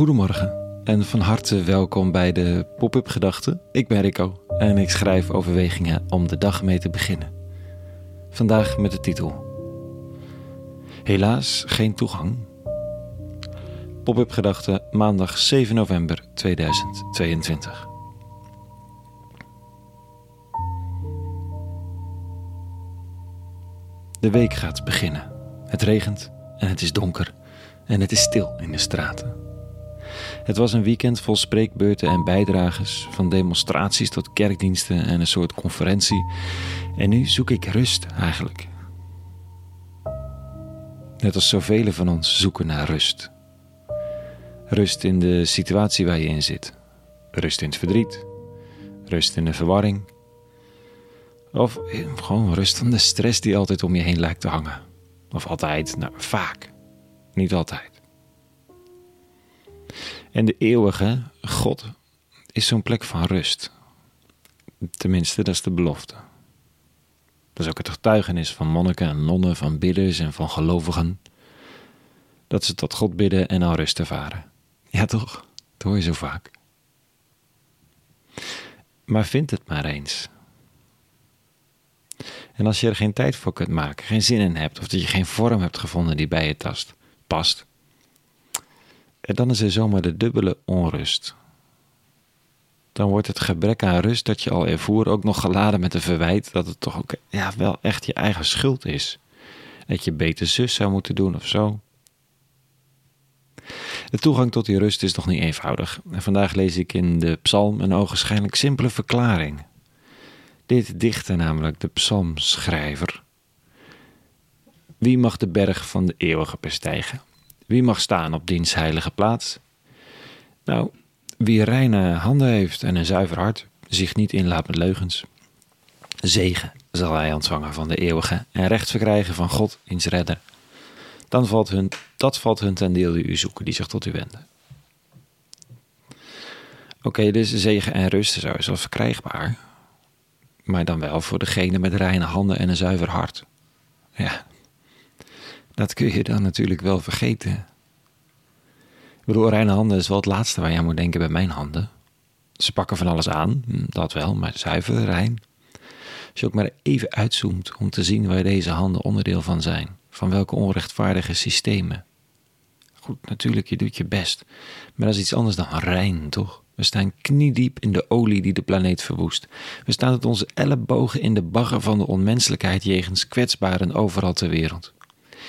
Goedemorgen en van harte welkom bij de Pop-up Gedachten. Ik ben Rico en ik schrijf overwegingen om de dag mee te beginnen. Vandaag met de titel Helaas geen toegang. Pop-up Gedachten maandag 7 november 2022. De week gaat beginnen. Het regent en het is donker en het is stil in de straten. Het was een weekend vol spreekbeurten en bijdrages, van demonstraties tot kerkdiensten en een soort conferentie. En nu zoek ik rust eigenlijk. Net als zoveel van ons zoeken naar rust. Rust in de situatie waar je in zit. Rust in het verdriet. Rust in de verwarring. Of gewoon rust van de stress die altijd om je heen lijkt te hangen. Of altijd, nou vaak. Niet altijd. En de eeuwige God is zo'n plek van rust. Tenminste, dat is de belofte. Dat is ook het getuigenis van monniken en nonnen, van bidders en van gelovigen. Dat ze tot God bidden en al rust ervaren. Ja, toch? Dat hoor je zo vaak. Maar vind het maar eens. En als je er geen tijd voor kunt maken, geen zin in hebt, of dat je geen vorm hebt gevonden die bij je past, en dan is er zomaar de dubbele onrust. Dan wordt het gebrek aan rust dat je al ervoer ook nog geladen met een verwijt dat het toch ook ja, wel echt je eigen schuld is. Dat je beter zus zou moeten doen of zo. De toegang tot die rust is nog niet eenvoudig. En vandaag lees ik in de psalm een ogenschijnlijk simpele verklaring. Dit dichter namelijk de psalmschrijver. Wie mag de berg van de eeuwige bestijgen? Wie mag staan op diens heilige plaats? Nou, wie reine handen heeft en een zuiver hart, zich niet inlaat met leugens. Zegen zal hij ontvangen van de eeuwige en recht verkrijgen van God, eens redder. Dan valt hun, dat valt hun ten deel die u zoeken, die zich tot u wenden. Oké, dus zegen en rust is sowieso verkrijgbaar. Maar dan wel voor degene met reine handen en een zuiver hart. Ja, dat kun je dan natuurlijk wel vergeten. Ik bedoel, reine handen is wel het laatste waar je aan moet denken bij mijn handen. Ze pakken van alles aan, hm, dat wel, maar zuiver, rein. Als je ook maar even uitzoomt om te zien waar deze handen onderdeel van zijn, van welke onrechtvaardige systemen. Goed, natuurlijk, je doet je best, maar dat is iets anders dan rein, toch? We staan kniediep in de olie die de planeet verwoest. We staan met onze ellebogen in de bagger van de onmenselijkheid jegens kwetsbaren overal ter wereld.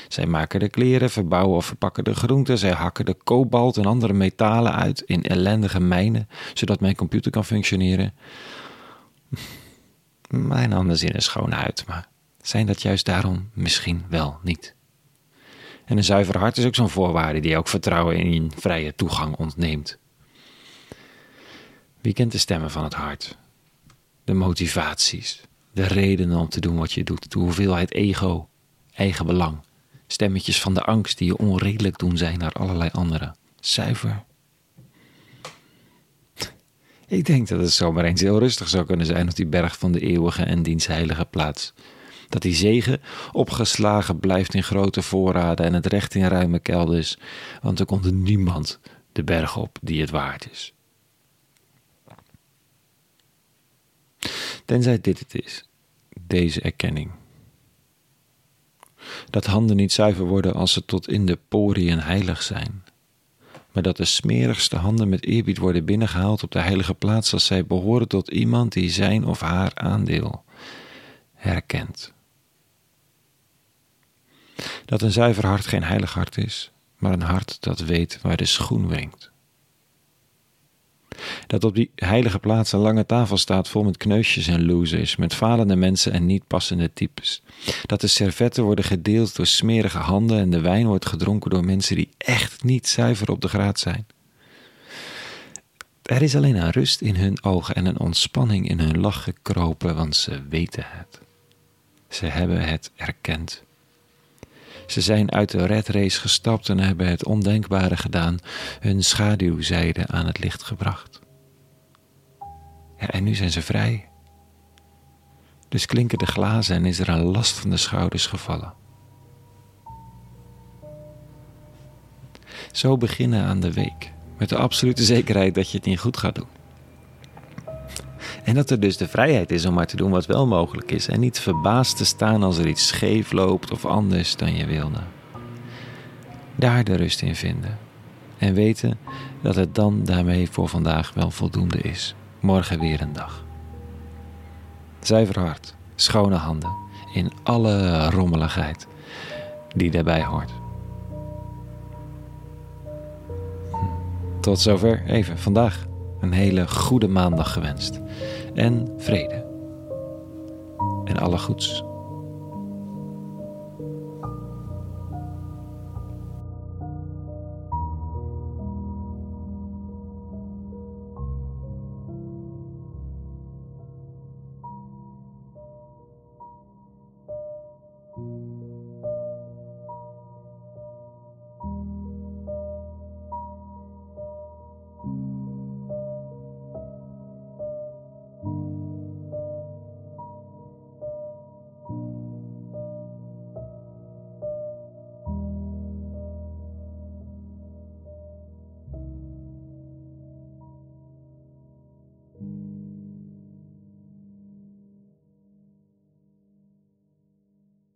Zij maken de kleren, verbouwen of verpakken de groenten. Zij hakken de kobalt en andere metalen uit in ellendige mijnen, zodat mijn computer kan functioneren. Mijn handen zien er schoon uit, maar zijn dat juist daarom misschien wel niet? En een zuiver hart is ook zo'n voorwaarde die ook vertrouwen in vrije toegang ontneemt. Wie kent de stemmen van het hart? De motivaties, de redenen om te doen wat je doet, de hoeveelheid ego, eigen belang. Stemmetjes van de angst die je onredelijk doen zijn naar allerlei anderen. Zuiver. Ik denk dat het zomaar eens heel rustig zou kunnen zijn op die berg van de eeuwige en diens heilige plaats. Dat die zegen opgeslagen blijft in grote voorraden en het recht in ruime kelders, want er komt niemand de berg op die het waard is. Tenzij dit het is, deze erkenning dat handen niet zuiver worden als ze tot in de poriën heilig zijn, maar dat de smerigste handen met eerbied worden binnengehaald op de heilige plaats als zij behoren tot iemand die zijn of haar aandeel herkent. Dat een zuiver hart geen heilig hart is, maar een hart dat weet waar de schoen wringt. Dat op die heilige plaats een lange tafel staat vol met kneusjes en losers, met falende mensen en niet passende types. Dat de servetten worden gedeeld door smerige handen en de wijn wordt gedronken door mensen die echt niet zuiver op de graad zijn. Er is alleen een rust in hun ogen en een ontspanning in hun lach gekropen, want ze weten het. Ze hebben het erkend. Ze zijn uit de red race gestapt en hebben het ondenkbare gedaan, hun schaduwzijde aan het licht gebracht. En nu zijn ze vrij. Dus klinken de glazen en is er een last van de schouders gevallen. Zo beginnen aan de week Met de absolute zekerheid dat je het niet goed gaat doen. En dat er dus de vrijheid is om maar te doen wat wel mogelijk is. En niet verbaasd te staan als er iets scheef loopt of anders dan je wilde. Daar de rust in vinden. En weten dat het dan daarmee voor vandaag wel voldoende is. Morgen weer een dag. Zuiver schone handen, in alle rommeligheid die daarbij hoort. Hm. Tot zover even vandaag. Een hele goede maandag gewenst. En vrede. En alle goeds.